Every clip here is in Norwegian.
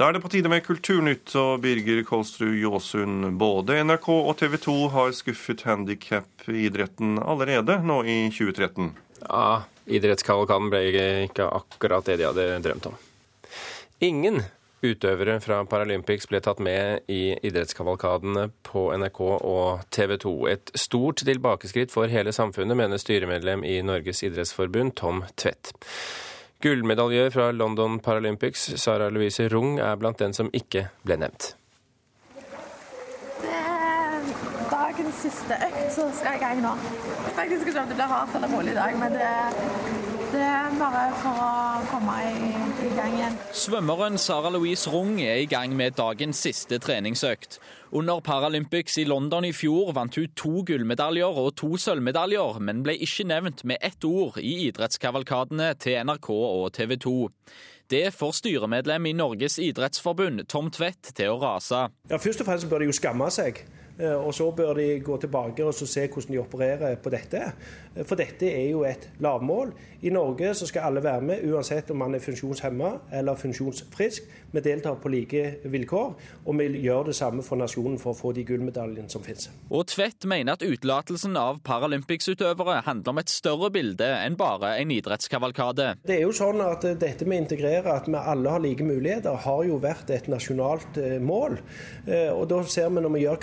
Da er det på tide med Kulturnytt, og Birger Kolsrud Jåsund. Både NRK og TV 2 har skuffet handikap-idretten allerede nå i 2013. Ja, idrettskavalkaden ble ikke akkurat det de hadde drømt om. Ingen utøvere fra Paralympics ble tatt med i idrettskavalkadene på NRK og TV 2. Et stort tilbakeskritt for hele samfunnet, mener styremedlem i Norges idrettsforbund, Tom Tvedt. Gullmedaljør fra London Paralympics, Sara Louise Rung, er blant den som ikke ble nevnt. Dagens siste økt, så skal jeg i gang nå. Faktisk ikke om det blir hardt eller rolig i dag, men det, det er bare for å komme i, i gang igjen. Svømmeren Sara Louise Rung er i gang med dagens siste treningsøkt. Under Paralympics i London i fjor vant hun to gullmedaljer og to sølvmedaljer, men ble ikke nevnt med ett ord i idrettskavalkadene til NRK og TV 2. Det får styremedlem i Norges idrettsforbund, Tom Tvedt, til å rase. Ja, Først og fremst bør de jo skamme seg. Eh, og så bør de gå tilbake og se hvordan de opererer på dette. Eh, for dette er jo et lavmål. I Norge så skal alle være med, uansett om man er funksjonshemma eller funksjonsfrisk. Vi deltar på like vilkår, og vi gjør det samme for nasjonen for å få de gullmedaljene som finnes. Og Tvedt mener at utelatelsen av Paralympics-utøvere handler om et større bilde enn bare en idrettskavalkade. Det er jo sånn at eh, dette med å integrere, at vi alle har like muligheter, har jo vært et nasjonalt mål. Og da ser vi når vi gjør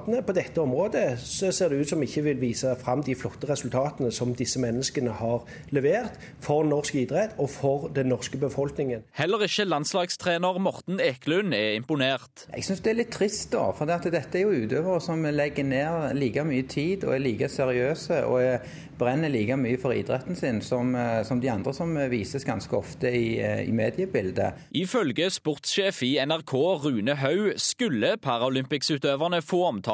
kavalkadene på dette området, så ser det ut som vi ikke vil vise fram de flotte resultatene som disse menneskene har levert for norsk idrett og for den norske befolkningen. Heller ikke landslagstrener Morten Eklund er imponert. Jeg syns det er litt trist, da. For dette er jo utøvere som legger ned like mye tid og er like seriøse. og er brenner like mye for idretten sin som, som de andre som vises ganske ofte i, i, mediebildet. Ifølge sportssjef i NRK Rune Haug skulle Paralympics-utøverne få omtale,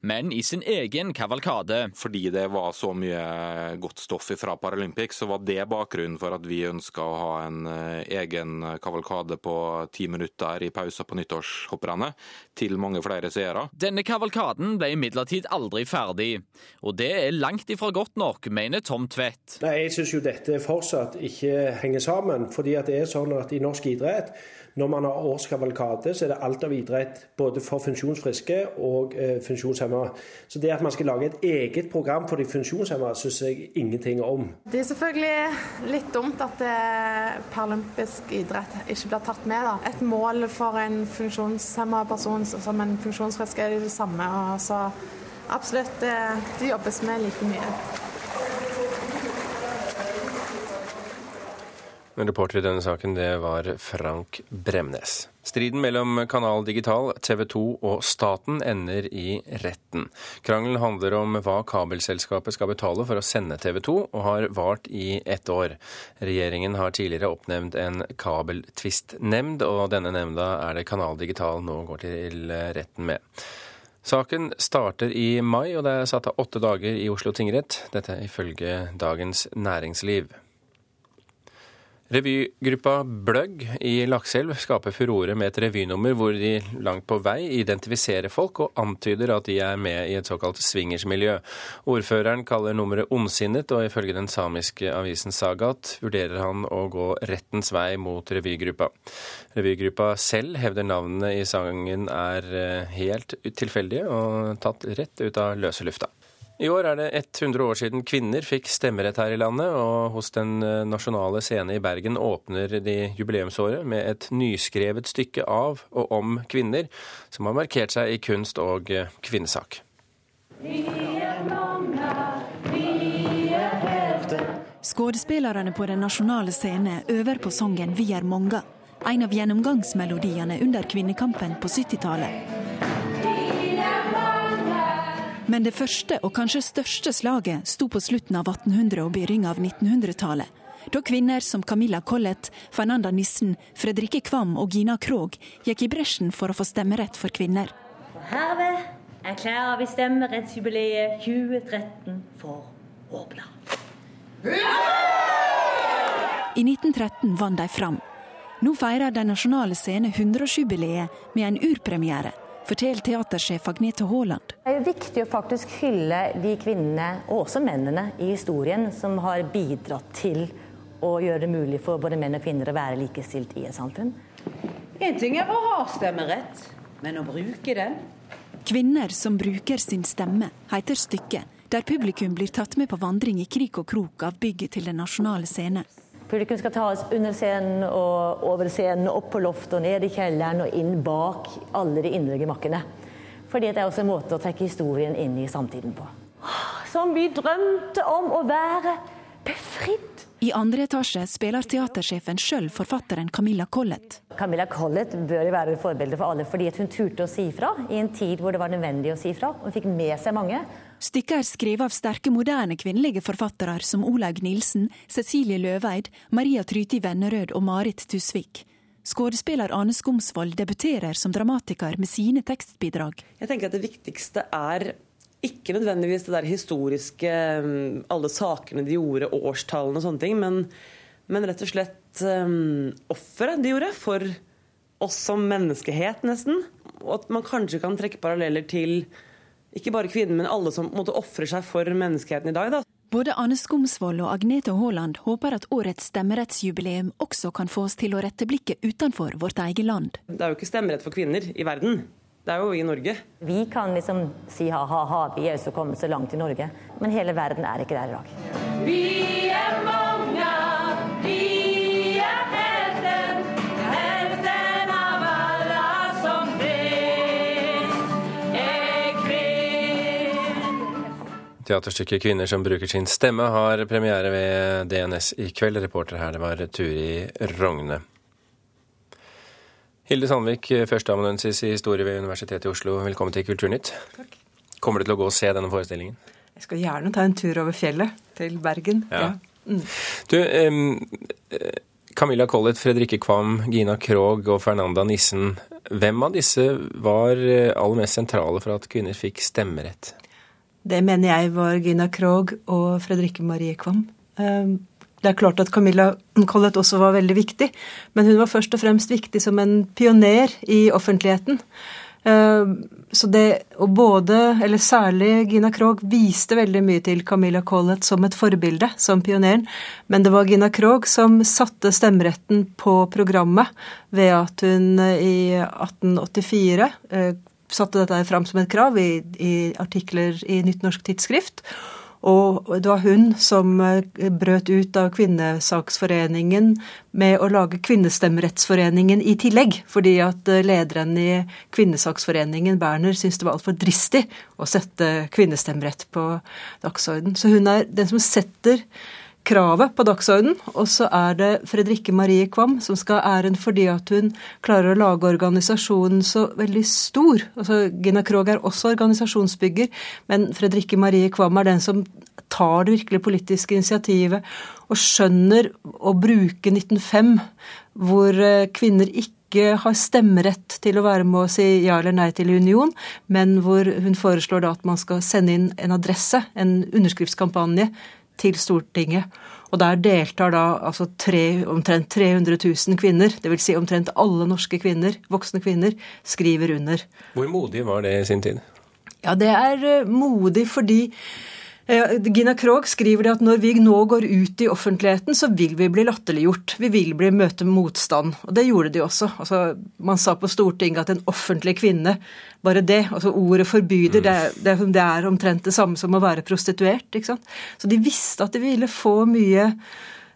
men i sin egen kavalkade. Fordi det var så mye godt stoff fra Paralympics, så var det bakgrunnen for at vi ønska å ha en egen kavalkade på ti minutter i pausa på nyttårshopperne, til mange flere seere. Denne kavalkaden ble imidlertid aldri ferdig, og det er langt ifra godt nok mener Tom Tvedt. Nei, Jeg syns jo dette fortsatt ikke henger sammen. fordi at det er sånn at i norsk idrett, når man har årskavalkade, så er det alt av idrett både for funksjonsfriske og eh, funksjonshemmede. Så det at man skal lage et eget program for de funksjonshemmede, syns jeg ingenting om. Det er selvfølgelig litt dumt at eh, paralympisk idrett ikke blir tatt med. Da. Et mål for en funksjonshemmet person som en funksjonsfrisk er det samme. Så absolutt, det, det jobbes med like mye. Reporter i denne saken det var Frank Bremnes. Striden mellom Kanal Digital, TV 2 og staten ender i retten. Krangelen handler om hva kabelselskapet skal betale for å sende TV 2, og har vart i ett år. Regjeringen har tidligere oppnevnt en kabeltvistnemnd, og denne nemnda er det Kanal Digital nå går til retten med. Saken starter i mai, og det er satt av åtte dager i Oslo tingrett. Dette ifølge Dagens Næringsliv. Revygruppa Bløgg i Lakselv skaper furore med et revynummer hvor de langt på vei identifiserer folk og antyder at de er med i et såkalt swingersmiljø. Ordføreren kaller nummeret ondsinnet, og ifølge den samiske avisen Sagat vurderer han å gå rettens vei mot revygruppa. Revygruppa selv hevder navnene i sangen er eh, helt tilfeldige og tatt rett ut av løse lufta. I år er det 100 år siden kvinner fikk stemmerett her i landet, og hos Den eh, nasjonale scene i Bergen åpner de jubileumsåret med et nyskrevet stykke av og om kvinner, som har markert seg i kunst og eh, kvinnesak. Vi er er. Skuespillerne på Den nasjonale scene øver på sangen 'Vi er mange', en av gjennomgangsmelodiene under kvinnekampen på 70-tallet. Men det første og kanskje største slaget sto på slutten av 1800- og begynnelsen av 1900-tallet. Da kvinner som Camilla Collett, Fernanda Nissen, Fredrikke Kvam og Gina Krog gikk i bresjen for å få stemmerett for kvinner. Herved erklærer vi stemmerettsjubileet 2013 for åpna. I 1913 vant de fram. Nå feirer Den nasjonale scene 100-årsjubileet med en urpremiere forteller teatersjef Agnete Haaland. Det er jo viktig å faktisk hylle de kvinnene, og også mennene, i historien som har bidratt til å gjøre det mulig for både menn og kvinner å være likestilt i et samfunn. En ting er å ha stemmerett, men å bruke den 'Kvinner som bruker sin stemme' heter stykket, der publikum blir tatt med på vandring i krik og krok av bygget til Den nasjonale scene. Publikum skal tas under scenen og over scenen, opp på loftet og ned i kjelleren og inn bak alle de indre gemakkene. Fordi det er også en måte å trekke historien inn i samtiden på. Som vi drømte om å være befridd. I andre etasje spiller teatersjefen sjøl forfatteren Camilla Collett. Camilla Collett bør være et forbilde for alle, fordi hun turte å si fra i en tid hvor det var nødvendig å si fra. Hun fikk med seg mange. Stykket er skrevet av sterke, moderne kvinnelige forfattere som Olaug Nilsen, Cecilie Løveid, Maria Tryti Vennerød og Marit Tusvik. Skuespiller Ane Skomsvold debuterer som dramatiker med sine tekstbidrag. Jeg tenker at Det viktigste er ikke nødvendigvis det der historiske, mm, alle sakene de gjorde, årstallene og sånne ting, men, men rett og slett um, offeret de gjorde for oss som menneskehet, nesten. Og at man kanskje kan trekke paralleller til ikke bare kvinner, men alle som måtte ofre seg for menneskeheten i dag. Da. Både Anne Skomsvold og Agnete Haaland håper at årets stemmerettsjubileum også kan få oss til å rette blikket utenfor vårt eget land. Det er jo ikke stemmerett for kvinner i verden. Det er jo i Norge. Vi kan liksom si ha-ha-ha, vi er jo så kommet så langt i Norge. Men hele verden er ikke der i dag. Vi Teaterstykket 'Kvinner som bruker sin stemme' har premiere ved DNS i kveld. Reporter her, det var Turi Rogne. Hilde Sandvik, førsteamanuensis i historie ved Universitetet i Oslo. Velkommen til Kulturnytt. Takk. Kommer du til å gå og se denne forestillingen? Jeg skal gjerne ta en tur over fjellet til Bergen. Ja. Ja. Mm. Du, eh, Camilla Collett, Fredrikke Kvam, Gina Krog og Fernanda Nissen. Hvem av disse var eh, aller mest sentrale for at kvinner fikk stemmerett? Det mener jeg var Gina Krog og Fredrikke Marie Kvam. Um, det er klart at Camilla Collett også var veldig viktig, men hun var først og fremst viktig som en pioner i offentligheten. Um, så det, og både, eller særlig Gina Krog, viste veldig mye til Camilla Collett som et forbilde, som pioneren. Men det var Gina Krog som satte stemmeretten på programmet ved at hun i 1884 eh, satte dette fram som et krav i, i artikler i Nytt norsk tidsskrift. Og det var hun som eh, brøt ut av Kvinnesaksforeningen med å lage Kvinnestemmerettsforeningen i tillegg. Fordi at eh, lederen i Kvinnesaksforeningen, Berner, syntes det var altfor dristig å sette kvinnestemmerett på dagsorden. Så hun er den som setter kravet på dagsorden. Og så er det Fredrikke Marie Kvam som skal ha æren fordi at hun klarer å lage organisasjonen så veldig stor. Altså, Gina Krog er også organisasjonsbygger, men Fredrikke Marie Kvam er den som tar det virkelig politiske initiativet og skjønner å bruke 1905, hvor eh, kvinner ikke har stemmerett til å være med å si ja eller nei til union, men hvor hun foreslår da at man skal sende inn en adresse, en underskriftskampanje, til Stortinget. Og der deltar da altså tre, omtrent 300 000 kvinner, dvs. Si omtrent alle norske kvinner, voksne kvinner, skriver under. Hvor modig var det i sin tid? Ja, det er eh, modig fordi Gina Krog skriver det at når vi nå går ut i offentligheten, så vil vi bli latterliggjort. Vi vil bli møte motstand. Og det gjorde de også. Altså, man sa på Stortinget at en offentlig kvinne, bare det, altså ordet forbyder, det, det, det er omtrent det samme som å være prostituert. ikke sant? Så de visste at de ville få mye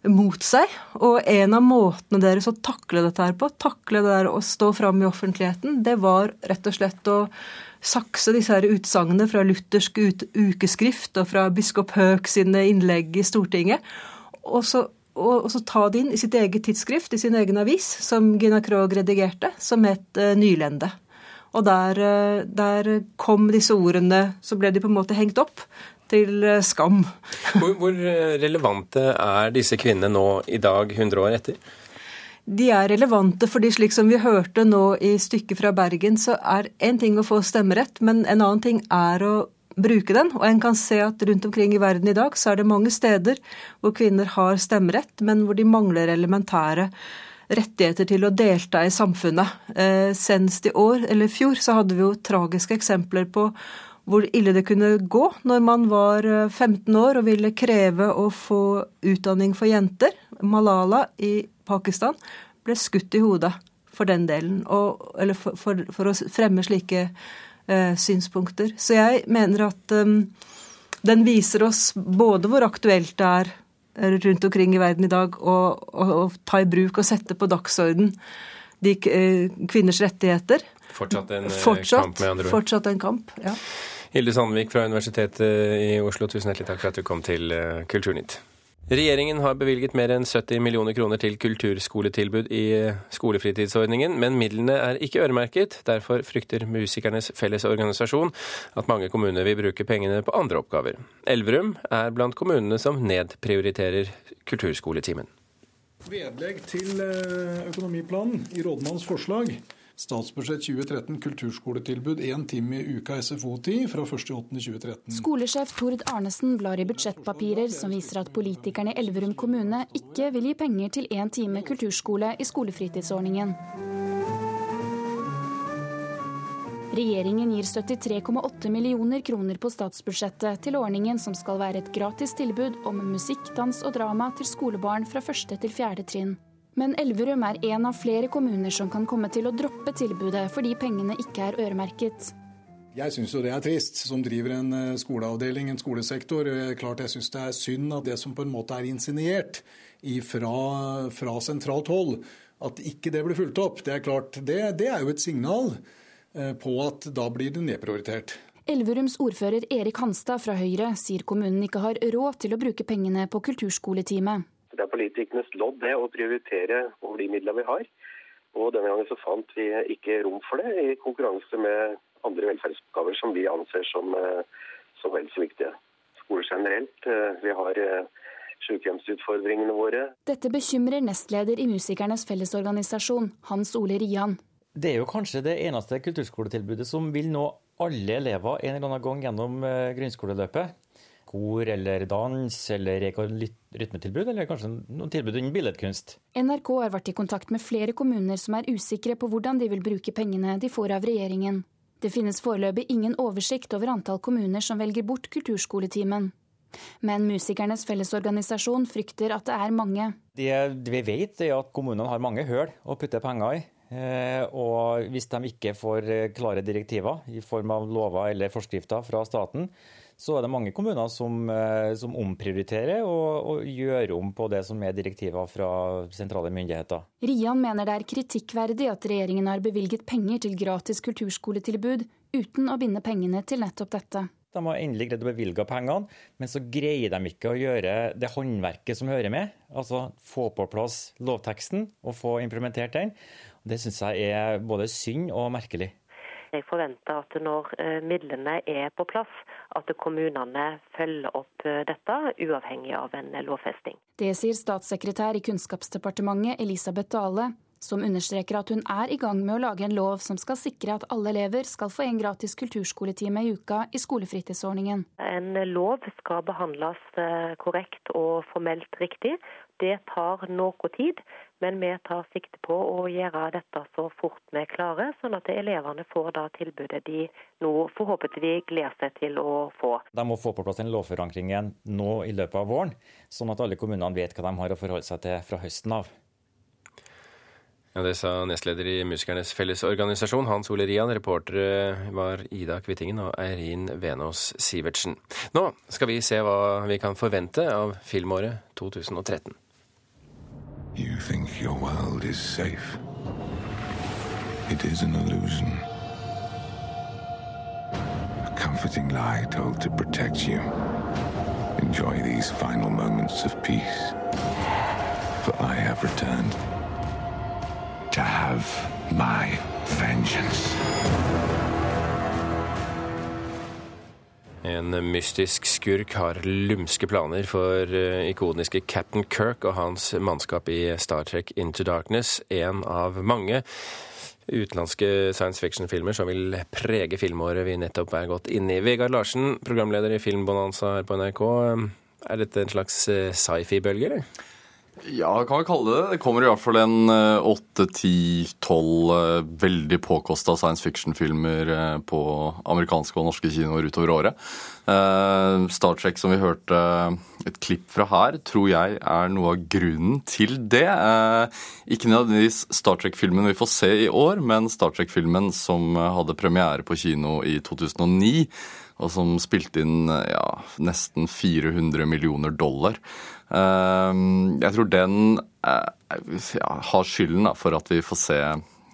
mot seg. Og en av måtene deres å takle dette her på, takle det der å stå fram i offentligheten, det var rett og slett å sakse disse her utsagnene fra luthersk ukeskrift og fra biskop Høek sine innlegg i Stortinget, og så, og, og så, ta det inn i sitt eget tidsskrift, i sin egen avis, som Gina Krog redigerte, som het uh, Nylende. Og der, uh, der, kom disse ordene, så ble de på en måte hengt opp til uh, skam. Hvor, hvor relevante er disse kvinnene nå i dag, 100 år etter? De er relevante, fordi slik som vi hørte nå i stykket fra Bergen, så er én ting å få stemmerett, men en annen ting er å bruke den. Og en kan se at rundt omkring i verden i dag så er det mange steder hvor kvinner har stemmerett, men hvor de mangler elementære rettigheter til å delta i samfunnet. Eh, senest i år, eller i fjor, så hadde vi jo tragiske eksempler på hvor ille det kunne gå når man var 15 eh, år og ville kreve å få utdanning for jenter. Malala i Pakistan ble skutt i hodet for den delen, og, eller for, for, for, å fremme slike eh, synspunkter. Så jeg mener at um, den viser oss både hvor aktuelt det er rundt omkring i verden i dag å, å, å ta i bruk og sette på dagsorden de eh, kvinners rettigheter. Fortsatt en eh, fortsatt, kamp, med andre ord. Fortsatt en kamp, ja. Hilde Sandvik fra Universitetet i Oslo, tusen hjertelig takk for at du kom til eh, Kulturnytt. Regjeringen har bevilget mer enn 70 millioner kroner til kulturskoletilbud i skolefritidsordningen, men midlene er ikke øremerket. Derfor frykter Musikernes Fellesorganisasjon at mange kommuner vil bruke pengene på andre oppgaver. Elverum er blant kommunene som nedprioriterer kulturskoletimen. Vedlegg til økonomiplanen i rådmannens forslag Statsbudsjett 2013 kulturskoletilbud én time i uka SFO-tid fra 1.8.2013. Skolesjef Tord Arnesen blar i budsjettpapirer som viser at politikerne i Elverum kommune ikke vil gi penger til én time kulturskole i skolefritidsordningen. Regjeringen gir 73,8 millioner kroner på statsbudsjettet til ordningen som skal være et gratis tilbud om musikk, dans og drama til skolebarn fra første til fjerde trinn. Men Elverum er en av flere kommuner som kan komme til å droppe tilbudet fordi pengene ikke er øremerket. Jeg syns jo det er trist, som driver en eh, skoleavdeling, en skolesektor. Eh, klart jeg syns det er synd at det som på en måte er insinuert fra, fra sentralt hold, at ikke det blir fulgt opp. Det er klart, det, det er jo et signal eh, på at da blir det nedprioritert. Elverums ordfører Erik Hanstad fra Høyre sier kommunen ikke har råd til å bruke pengene på kulturskoletime. Det er politikernes lodd det å prioritere over de midlene vi har. Og denne gangen så fant vi ikke rom for det, i konkurranse med andre velferdsoppgaver som vi anser som, eh, som vel så viktige. Skoler generelt. Eh, vi har eh, sykehjemsutfordringene våre. Dette bekymrer nestleder i Musikernes Fellesorganisasjon, Hans Ole Rian. Det er jo kanskje det eneste kulturskoletilbudet som vil nå alle elever en eller annen gang gjennom grunnskoleløpet kor eller dans eller rytmetilbud, eller kanskje noen tilbud innen billedkunst. NRK har vært i kontakt med flere kommuner som er usikre på hvordan de vil bruke pengene de får av regjeringen. Det finnes foreløpig ingen oversikt over antall kommuner som velger bort kulturskoletimen. Men Musikernes Fellesorganisasjon frykter at det er mange. Det, vi vet, er at kommunene har mange høl å putte penger i. Eh, og hvis de ikke får klare direktiver i form av lover eller forskrifter fra staten, så er det mange kommuner som, eh, som omprioriterer og, og, gjør om på det som er direktiver fra sentrale myndigheter. Rian mener det er kritikkverdig at regjeringen har bevilget penger til gratis kulturskoletilbud uten å binde pengene til nettopp dette. De har endelig greid å bevilge pengene, men så greier de ikke å gjøre det håndverket som hører med. Altså få på plass lovteksten og få implementert den. Det syns jeg er både synd og merkelig. Jeg forventer at når eh, midlene er på plass, at kommunene følger opp eh, dette, uavhengig av en lovfesting. Det sier statssekretær i Kunnskapsdepartementet Elisabeth Dale, som understreker at hun er i gang med å lage en lov som skal sikre at alle elever skal få en gratis kulturskoletime i uka i skolefritidsordningen. En lov skal behandles eh, korrekt og formelt riktig. Det tar noe tid, men vi tar sikte på å gjøre dette så fort vi klarer, sånn at elevene får da tilbudet de nå forhåpentligvis gleder seg til å få. De må få på plass en lovforankring igjen nå i løpet av våren, sånn at alle kommunene vet hva de har å forholde seg til fra høsten av. Ja, Det sa nestleder i Musikernes Fellesorganisasjon, Hans Ole Rian. Reportere var Ida Kvittingen og Eirin Venås Sivertsen. Nå skal vi se hva vi kan forvente av filmåret 2013. You think your world is safe. It is an illusion. A comforting lie told to protect you. Enjoy these final moments of peace. For I have returned to have my vengeance. En mystisk skurk har lumske planer for eh, ikoniske Captain Kirk og hans mannskap i Star Trek Into Darkness, en av mange utenlandske science fiction-filmer som vil prege filmåret vi nettopp er gått inn i. Vegard Larsen, programleder i Filmbonanza her på NRK. Er dette en slags eh, sci-fi-bølge, eller? Ja, kan vi kalle det det. Kommer i hvert fall en åtte, ti, tolv veldig påkosta science fiction-filmer på amerikanske og norske kinoer utover året. Star Trek, som vi hørte et klipp fra her, tror jeg er noe av grunnen til det. Ikke nødvendigvis Star Trek-filmen vi får se i år, men Star Trek-filmen som hadde premiere på kino i 2009 og som spilte inn ja, nesten 400 millioner dollar. Ehm, jeg tror den ja, har skylden for at vi får se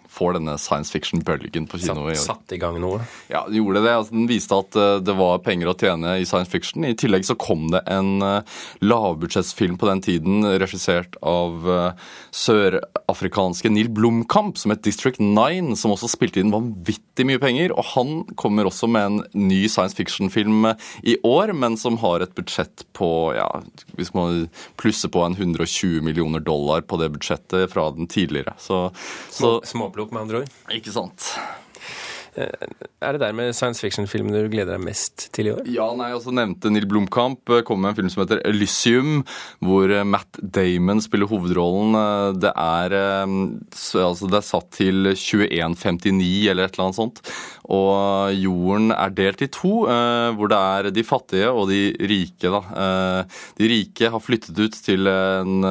får denne science fiction-bølgen på kino i år. Satt i gang noe? Ja, det gjorde det. Altså, den viste at uh, det var penger å tjene i science fiction. I tillegg så kom det en uh, lavbudsjettsfilm på den tiden, regissert av uh, sørafrikanske Neil Blomkamp, som het District 9, som også spilte inn vanvittig mye penger. Og han kommer også med en ny science fiction-film i år, men som har et budsjett på ja, hvis man plusser på en 120 millioner dollar på det budsjettet fra den tidligere. Så, så Småplukk med andre ord. Ikke sant. Eh, er det der med science fiction-filmene du gleder deg mest til i år? Ja, nei, altså nevnte Neil Blomkamp. Eh, kom med en film som heter Elysium, hvor eh, Matt Damon spiller hovedrollen. Det er, altså, det er satt til 2159 eller et eller annet sånt. Og jorden er delt i to, hvor det er de fattige og de rike. Da. De rike har flyttet ut til en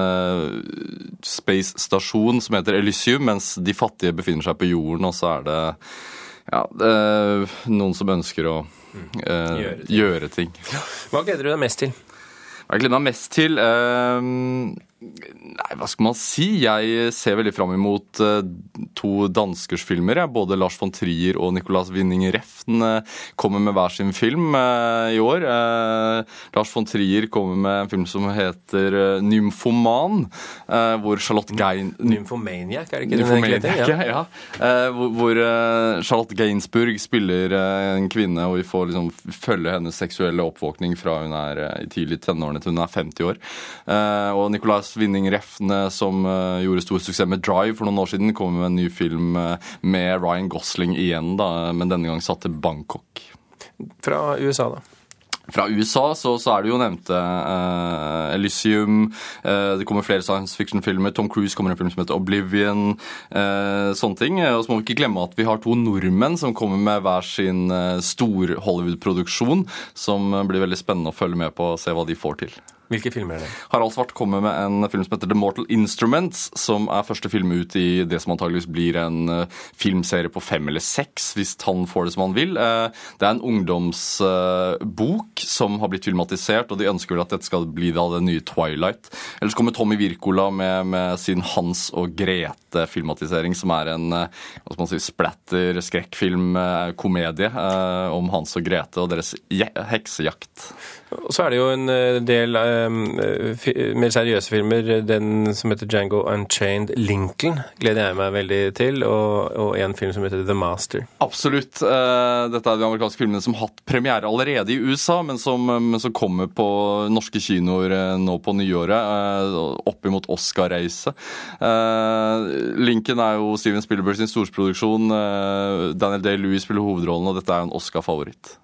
space-stasjon som heter Elysium, mens de fattige befinner seg på jorden, og så er det ja, er noen som ønsker å eh, gjøre, ting. gjøre, ting. Hva gleder du deg mest til? Hva jeg gleder meg mest til? Eh, Nei, hva skal man si? Jeg ser veldig fram imot uh, to danskers filmer. Både Lars von Trier og Nicolas Winning Refn uh, kommer med hver sin film uh, i år. Lars von Trier kommer med en film som heter Nymfoman, hvor Charlotte Gein... Nymphomaniac, er det ikke det den heter? Ja. ja. Hvor Charlotte Gainsburg spiller en kvinne, og vi får liksom følge hennes seksuelle oppvåkning fra hun er i tidlig tenårene til hun er 50 år. Og Nicolas Svinning Refne, som uh, gjorde stor suksess med Drive for noen år siden, kommer med en ny film uh, med Ryan Gosling igjen, da, men denne gang satt til Bangkok. Fra USA, da? Fra USA så, så, er det jo nevnte uh, Elysium. Uh, det kommer flere science fiction-filmer. Tom Cruise kommer en film som heter Oblivion. Uh, sånne ting. Og så må vi ikke glemme at vi har to nordmenn som kommer med hver sin stor Hollywood-produksjon, som blir veldig spennende å følge med på og se hva de får til. Hvilke filmer er det? Harald Svart kommer med en film som heter The Mortal Instruments, som er første film ut i det som antageligvis blir en uh, filmserie på fem eller seks, hvis han får det som han vil. Uh, det er en ungdomsbok uh, som har blitt filmatisert, og de ønsker vel at dette skal bli da det nye Twilight. Ellers kommer Tommy Wirkola med, med sin Hans og Grete-filmatisering, som er en hva skal man si, splatter, skrekkfilm, komedie om Hans og Grete og deres heksejakt. Og så er det jo en del Eh, mer seriøse filmer. Den som heter Django Unchained Lincoln gleder jeg meg veldig til. Og, og en film som heter The Master. Absolutt. Eh, dette er de amerikanske filmene som har hatt premiere allerede i USA, men som, men som kommer på norske kinoer eh, nå på nyåret. Oppimot Oscar-reise. Lincoln er jo Steven Spielberg sin storproduksjon. Daniel Day-Lewis spiller hovedrollen, og dette er en Oscar-favoritt.